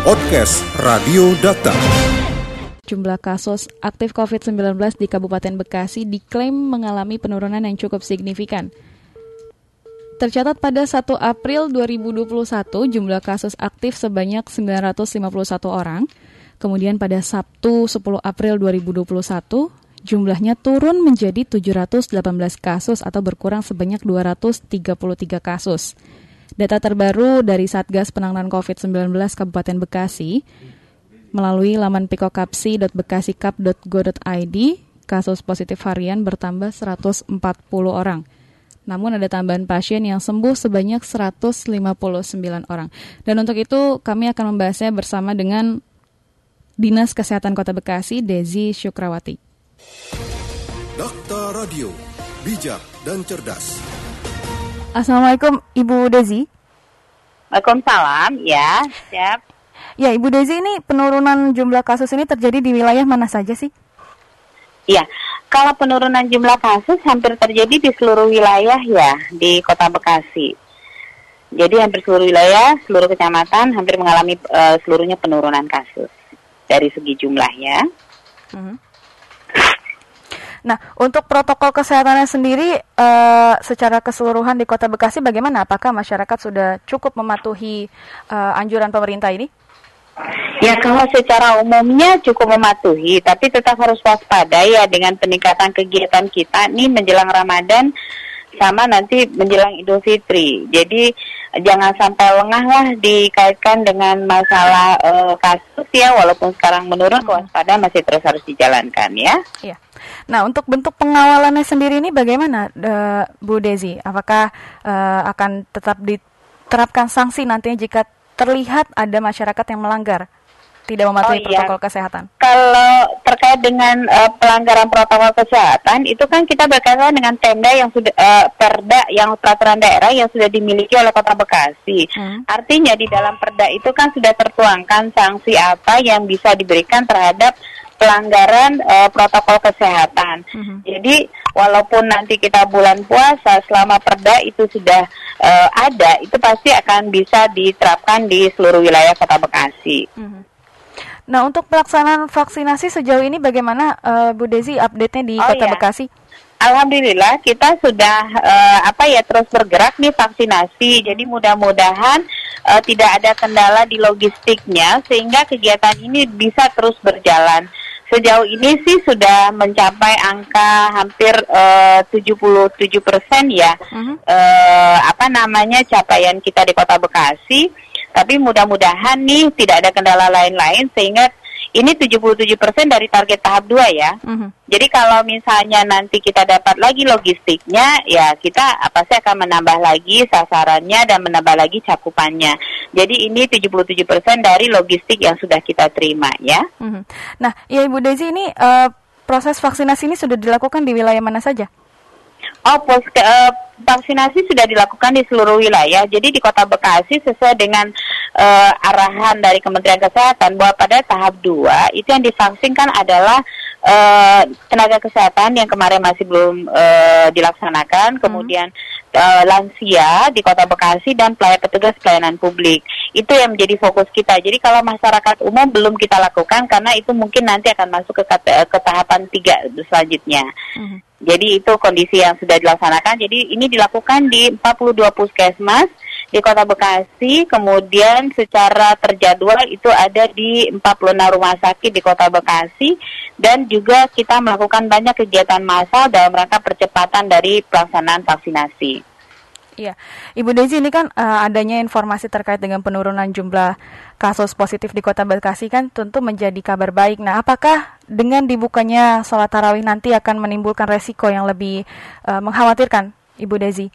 Podcast Radio Data. Jumlah kasus aktif COVID-19 di Kabupaten Bekasi diklaim mengalami penurunan yang cukup signifikan. Tercatat pada 1 April 2021 jumlah kasus aktif sebanyak 951 orang. Kemudian pada Sabtu 10 April 2021 jumlahnya turun menjadi 718 kasus atau berkurang sebanyak 233 kasus. Data terbaru dari Satgas Penanganan COVID-19 Kabupaten Bekasi melalui laman pikokapsi.bekasikap.go.id, kasus positif harian bertambah 140 orang. Namun ada tambahan pasien yang sembuh sebanyak 159 orang. Dan untuk itu kami akan membahasnya bersama dengan Dinas Kesehatan Kota Bekasi, Desi Syukrawati. Dakta Radio, bijak dan cerdas. Assalamualaikum Ibu Desi. Waalaikumsalam, ya, siap. Ya, Ibu Desi ini penurunan jumlah kasus ini terjadi di wilayah mana saja sih? Iya, kalau penurunan jumlah kasus hampir terjadi di seluruh wilayah ya di Kota Bekasi. Jadi hampir seluruh wilayah, seluruh kecamatan hampir mengalami uh, seluruhnya penurunan kasus dari segi jumlahnya. Uh mhm. -huh. Nah, untuk protokol kesehatannya sendiri uh, secara keseluruhan di Kota Bekasi bagaimana? Apakah masyarakat sudah cukup mematuhi uh, anjuran pemerintah ini? Ya kalau secara umumnya cukup mematuhi, tapi tetap harus waspada ya dengan peningkatan kegiatan kita nih menjelang Ramadan sama nanti menjelang Idul Fitri. Jadi jangan sampai lengah lah dikaitkan dengan masalah uh, kasus ya, walaupun sekarang menurun, hmm. kewaspadaan masih terus harus dijalankan ya. Iya. Nah, untuk bentuk pengawalannya sendiri ini bagaimana, uh, Bu Desi? Apakah uh, akan tetap diterapkan sanksi nantinya jika terlihat ada masyarakat yang melanggar? Tidak mematuhi oh, iya. protokol kesehatan? Kalau terkait dengan uh, pelanggaran protokol kesehatan, itu kan kita berkaitan dengan tenda yang sudah uh, perda yang peraturan daerah yang sudah dimiliki oleh Kota Bekasi. Hmm. Artinya di dalam perda itu kan sudah tertuangkan sanksi apa yang bisa diberikan terhadap pelanggaran uh, protokol kesehatan. Mm-hmm. Jadi walaupun nanti kita bulan puasa selama perda itu sudah uh, ada, itu pasti akan bisa diterapkan di seluruh wilayah Kota Bekasi. Mm-hmm. Nah untuk pelaksanaan vaksinasi sejauh ini bagaimana uh, Bu Desi update-nya di oh, Kota iya. Bekasi? Alhamdulillah kita sudah uh, apa ya terus bergerak nih vaksinasi. Jadi mudah-mudahan uh, tidak ada kendala di logistiknya sehingga kegiatan ini bisa terus berjalan. Sejauh ini sih sudah mencapai angka hampir uh, 77 persen ya, uh-huh. uh, apa namanya capaian kita di Kota Bekasi. Tapi mudah-mudahan nih tidak ada kendala lain-lain sehingga ini 77% dari target tahap 2 ya. Mm-hmm. Jadi kalau misalnya nanti kita dapat lagi logistiknya, ya kita apa sih akan menambah lagi sasarannya dan menambah lagi cakupannya. Jadi ini 77% dari logistik yang sudah kita terima ya. Mm-hmm. Nah, ya Ibu Desi ini uh, proses vaksinasi ini sudah dilakukan di wilayah mana saja? Oh, pos uh, vaksinasi sudah dilakukan di seluruh wilayah. Jadi di Kota Bekasi sesuai dengan uh, arahan dari Kementerian Kesehatan bahwa pada tahap 2 itu yang divaksinkan adalah uh, tenaga kesehatan yang kemarin masih belum uh, dilaksanakan, hmm. kemudian uh, lansia di Kota Bekasi dan pelayan petugas pelayanan publik. Itu yang menjadi fokus kita. Jadi kalau masyarakat umum belum kita lakukan karena itu mungkin nanti akan masuk ke, ke tahapan tiga selanjutnya. Hmm. Jadi itu kondisi yang sudah dilaksanakan. Jadi ini dilakukan di 42 puskesmas di Kota Bekasi, kemudian secara terjadwal itu ada di 46 rumah sakit di Kota Bekasi dan juga kita melakukan banyak kegiatan massal dalam rangka percepatan dari pelaksanaan vaksinasi. Iya, Ibu Desi ini kan uh, adanya informasi terkait dengan penurunan jumlah kasus positif di Kota Bekasi kan tentu menjadi kabar baik. Nah, apakah dengan dibukanya sholat tarawih nanti akan menimbulkan resiko yang lebih uh, mengkhawatirkan, Ibu Desi?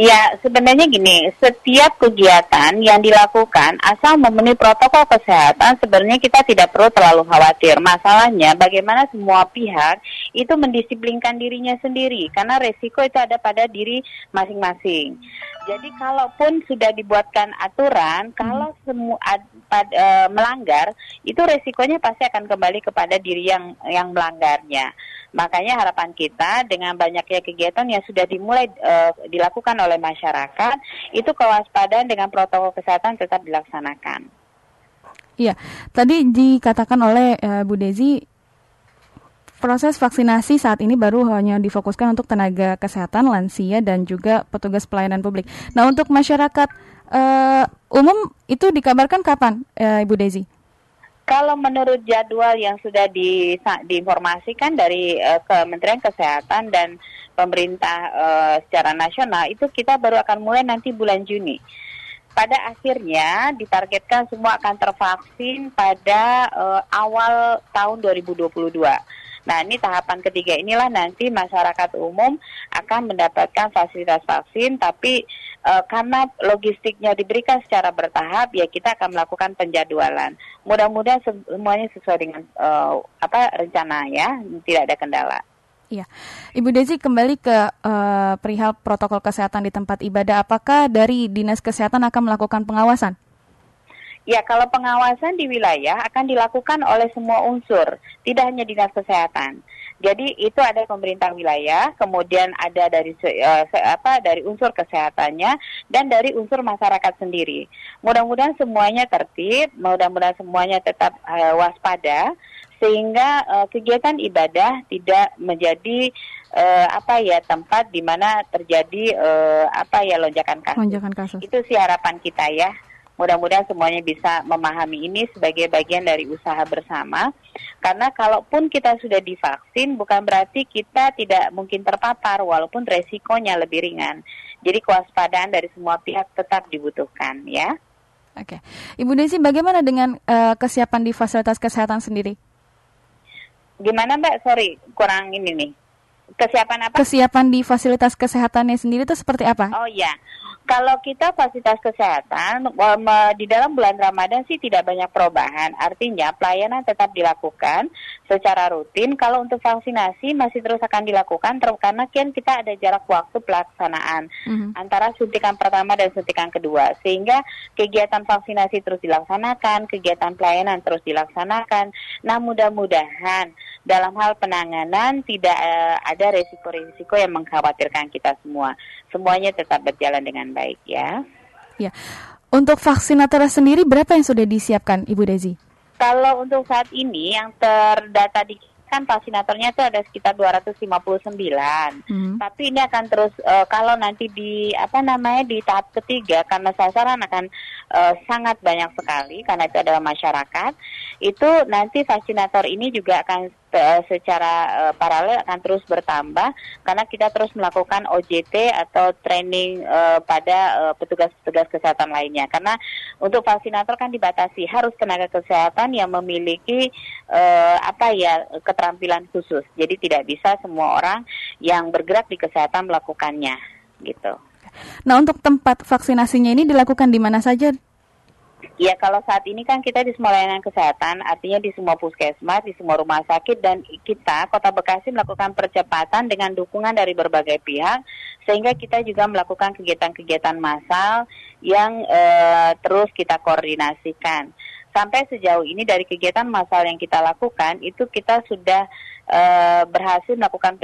Ya, sebenarnya gini, setiap kegiatan yang dilakukan asal memenuhi protokol kesehatan sebenarnya kita tidak perlu terlalu khawatir. Masalahnya bagaimana semua pihak itu mendisiplinkan dirinya sendiri karena resiko itu ada pada diri masing-masing. Jadi kalaupun sudah dibuatkan aturan, hmm. kalau semua uh, melanggar, itu resikonya pasti akan kembali kepada diri yang yang melanggarnya. Makanya harapan kita dengan banyaknya kegiatan yang sudah dimulai uh, dilakukan oleh masyarakat, itu kewaspadaan dengan protokol kesehatan tetap dilaksanakan. Iya, tadi dikatakan oleh uh, Bu Dezi proses vaksinasi saat ini baru hanya difokuskan untuk tenaga kesehatan, lansia dan juga petugas pelayanan publik. Nah, untuk masyarakat uh, umum itu dikabarkan kapan, uh, Ibu Dezi? Kalau menurut jadwal yang sudah di, diinformasikan dari uh, Kementerian Kesehatan dan pemerintah uh, secara nasional itu kita baru akan mulai nanti bulan Juni pada akhirnya ditargetkan semua akan tervaksin pada uh, awal tahun 2022. Nah, ini tahapan ketiga inilah nanti masyarakat umum akan mendapatkan fasilitas vaksin, tapi uh, karena logistiknya diberikan secara bertahap, ya kita akan melakukan penjadwalan. Mudah-mudahan semuanya sesuai dengan uh, apa rencana ya, tidak ada kendala. Iya, Ibu Desi kembali ke uh, perihal protokol kesehatan di tempat ibadah. Apakah dari dinas kesehatan akan melakukan pengawasan? Ya, kalau pengawasan di wilayah akan dilakukan oleh semua unsur, tidak hanya dinas kesehatan. Jadi itu ada pemerintah wilayah, kemudian ada dari uh, apa dari unsur kesehatannya dan dari unsur masyarakat sendiri. Mudah-mudahan semuanya tertib, mudah-mudahan semuanya tetap uh, waspada sehingga uh, kegiatan ibadah tidak menjadi uh, apa ya tempat di mana terjadi uh, apa ya lonjakan kasus. Lonjakan kasus. Itu sih harapan kita ya. Mudah-mudahan semuanya bisa memahami ini sebagai bagian dari usaha bersama. Karena kalaupun kita sudah divaksin, bukan berarti kita tidak mungkin terpapar, walaupun resikonya lebih ringan. Jadi kewaspadaan dari semua pihak tetap dibutuhkan, ya. Oke, Ibu Desi, bagaimana dengan uh, kesiapan di fasilitas kesehatan sendiri? Gimana Mbak? Sorry, kurang ini nih. Kesiapan apa? Kesiapan di fasilitas kesehatannya sendiri itu seperti apa? Oh iya. Kalau kita fasilitas kesehatan di dalam bulan Ramadan sih tidak banyak perubahan. Artinya pelayanan tetap dilakukan secara rutin. Kalau untuk vaksinasi masih terus akan dilakukan karena kan kita ada jarak waktu pelaksanaan mm-hmm. antara suntikan pertama dan suntikan kedua. Sehingga kegiatan vaksinasi terus dilaksanakan, kegiatan pelayanan terus dilaksanakan. Nah, mudah-mudahan dalam hal penanganan tidak uh, ada resiko-resiko yang mengkhawatirkan kita semua. Semuanya tetap berjalan dengan baik ya. Ya. Untuk vaksinator sendiri berapa yang sudah disiapkan Ibu Dezi? Kalau untuk saat ini yang terdata di kan vaksinatornya itu ada sekitar 259. Hmm. Tapi ini akan terus uh, kalau nanti di apa namanya di tahap ketiga karena sasaran akan uh, sangat banyak sekali karena itu adalah masyarakat. Itu nanti vaksinator ini juga akan secara uh, paralel akan terus bertambah karena kita terus melakukan OJT atau training uh, pada petugas-petugas uh, kesehatan lainnya. Karena untuk vaksinator kan dibatasi harus tenaga kesehatan yang memiliki uh, apa ya keterampilan khusus. Jadi tidak bisa semua orang yang bergerak di kesehatan melakukannya gitu. Nah, untuk tempat vaksinasinya ini dilakukan di mana saja, Ya kalau saat ini kan kita di semua layanan kesehatan, artinya di semua puskesmas, di semua rumah sakit dan kita Kota Bekasi melakukan percepatan dengan dukungan dari berbagai pihak sehingga kita juga melakukan kegiatan-kegiatan massal yang uh, terus kita koordinasikan. Sampai sejauh ini dari kegiatan massal yang kita lakukan itu kita sudah uh, berhasil melakukan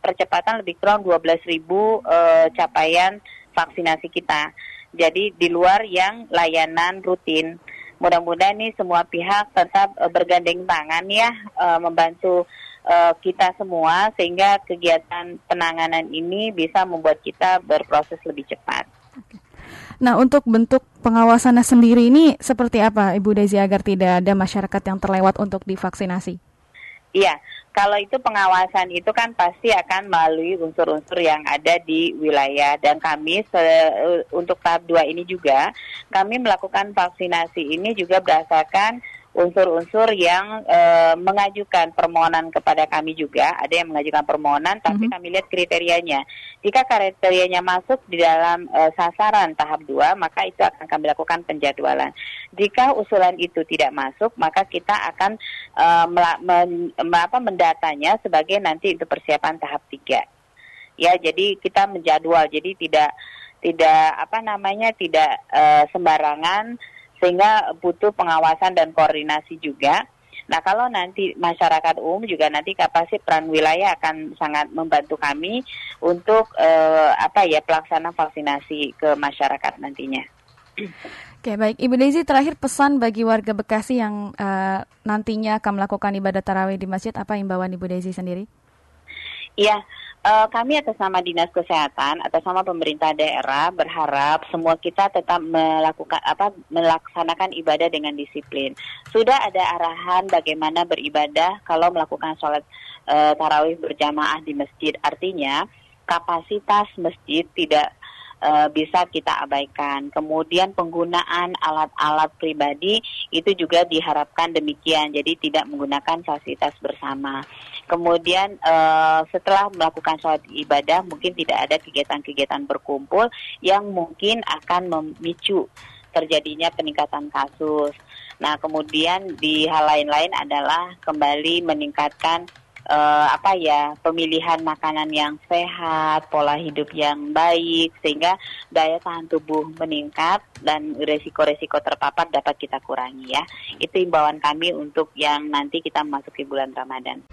percepatan lebih kurang 12.000 uh, capaian vaksinasi kita. Jadi di luar yang layanan rutin. Mudah-mudahan nih semua pihak tetap uh, bergandeng tangan ya uh, membantu uh, kita semua sehingga kegiatan penanganan ini bisa membuat kita berproses lebih cepat. Nah, untuk bentuk pengawasannya sendiri ini seperti apa, Ibu Desi, agar tidak ada masyarakat yang terlewat untuk divaksinasi? Iya, kalau itu pengawasan itu kan pasti akan melalui unsur-unsur yang ada di wilayah. Dan kami se, untuk tahap 2 ini juga kami melakukan vaksinasi ini juga berdasarkan unsur-unsur yang e, mengajukan permohonan kepada kami juga. Ada yang mengajukan permohonan tapi mm-hmm. kami lihat kriterianya. Jika kriterianya masuk di dalam e, sasaran tahap 2 maka itu akan kami lakukan penjadwalan. Jika usulan itu tidak masuk maka kita akan e, men, apa, mendatanya sebagai nanti untuk persiapan tahap 3 ya jadi kita menjadwal. Jadi tidak tidak apa namanya tidak e, sembarangan sehingga butuh pengawasan dan koordinasi juga. Nah, kalau nanti masyarakat umum juga nanti kapasitas peran wilayah akan sangat membantu kami untuk eh, apa ya pelaksanaan vaksinasi ke masyarakat nantinya. Oke, baik. Ibu Desi, terakhir pesan bagi warga Bekasi yang uh, nantinya akan melakukan ibadah tarawih di masjid, apa imbauan Ibu Desi sendiri? Iya, uh, kami atas nama Dinas Kesehatan, atas nama pemerintah daerah berharap semua kita tetap melakukan apa melaksanakan ibadah dengan disiplin. Sudah ada arahan bagaimana beribadah kalau melakukan sholat uh, tarawih berjamaah di masjid. Artinya kapasitas masjid tidak uh, bisa kita abaikan. Kemudian penggunaan alat-alat pribadi itu juga diharapkan demikian, jadi tidak menggunakan fasilitas bersama. Kemudian uh, setelah melakukan sholat ibadah mungkin tidak ada kegiatan-kegiatan berkumpul yang mungkin akan memicu terjadinya peningkatan kasus. Nah, kemudian di hal lain-lain adalah kembali meningkatkan uh, apa ya pemilihan makanan yang sehat, pola hidup yang baik sehingga daya tahan tubuh meningkat dan resiko-resiko terpapar dapat kita kurangi ya. Itu imbauan kami untuk yang nanti kita memasuki bulan Ramadan.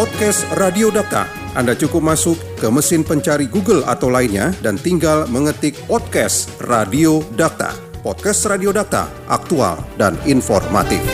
Podcast Radio Data. Anda cukup masuk ke mesin pencari Google atau lainnya dan tinggal mengetik podcast Radio Data. Podcast Radio Data, aktual dan informatif.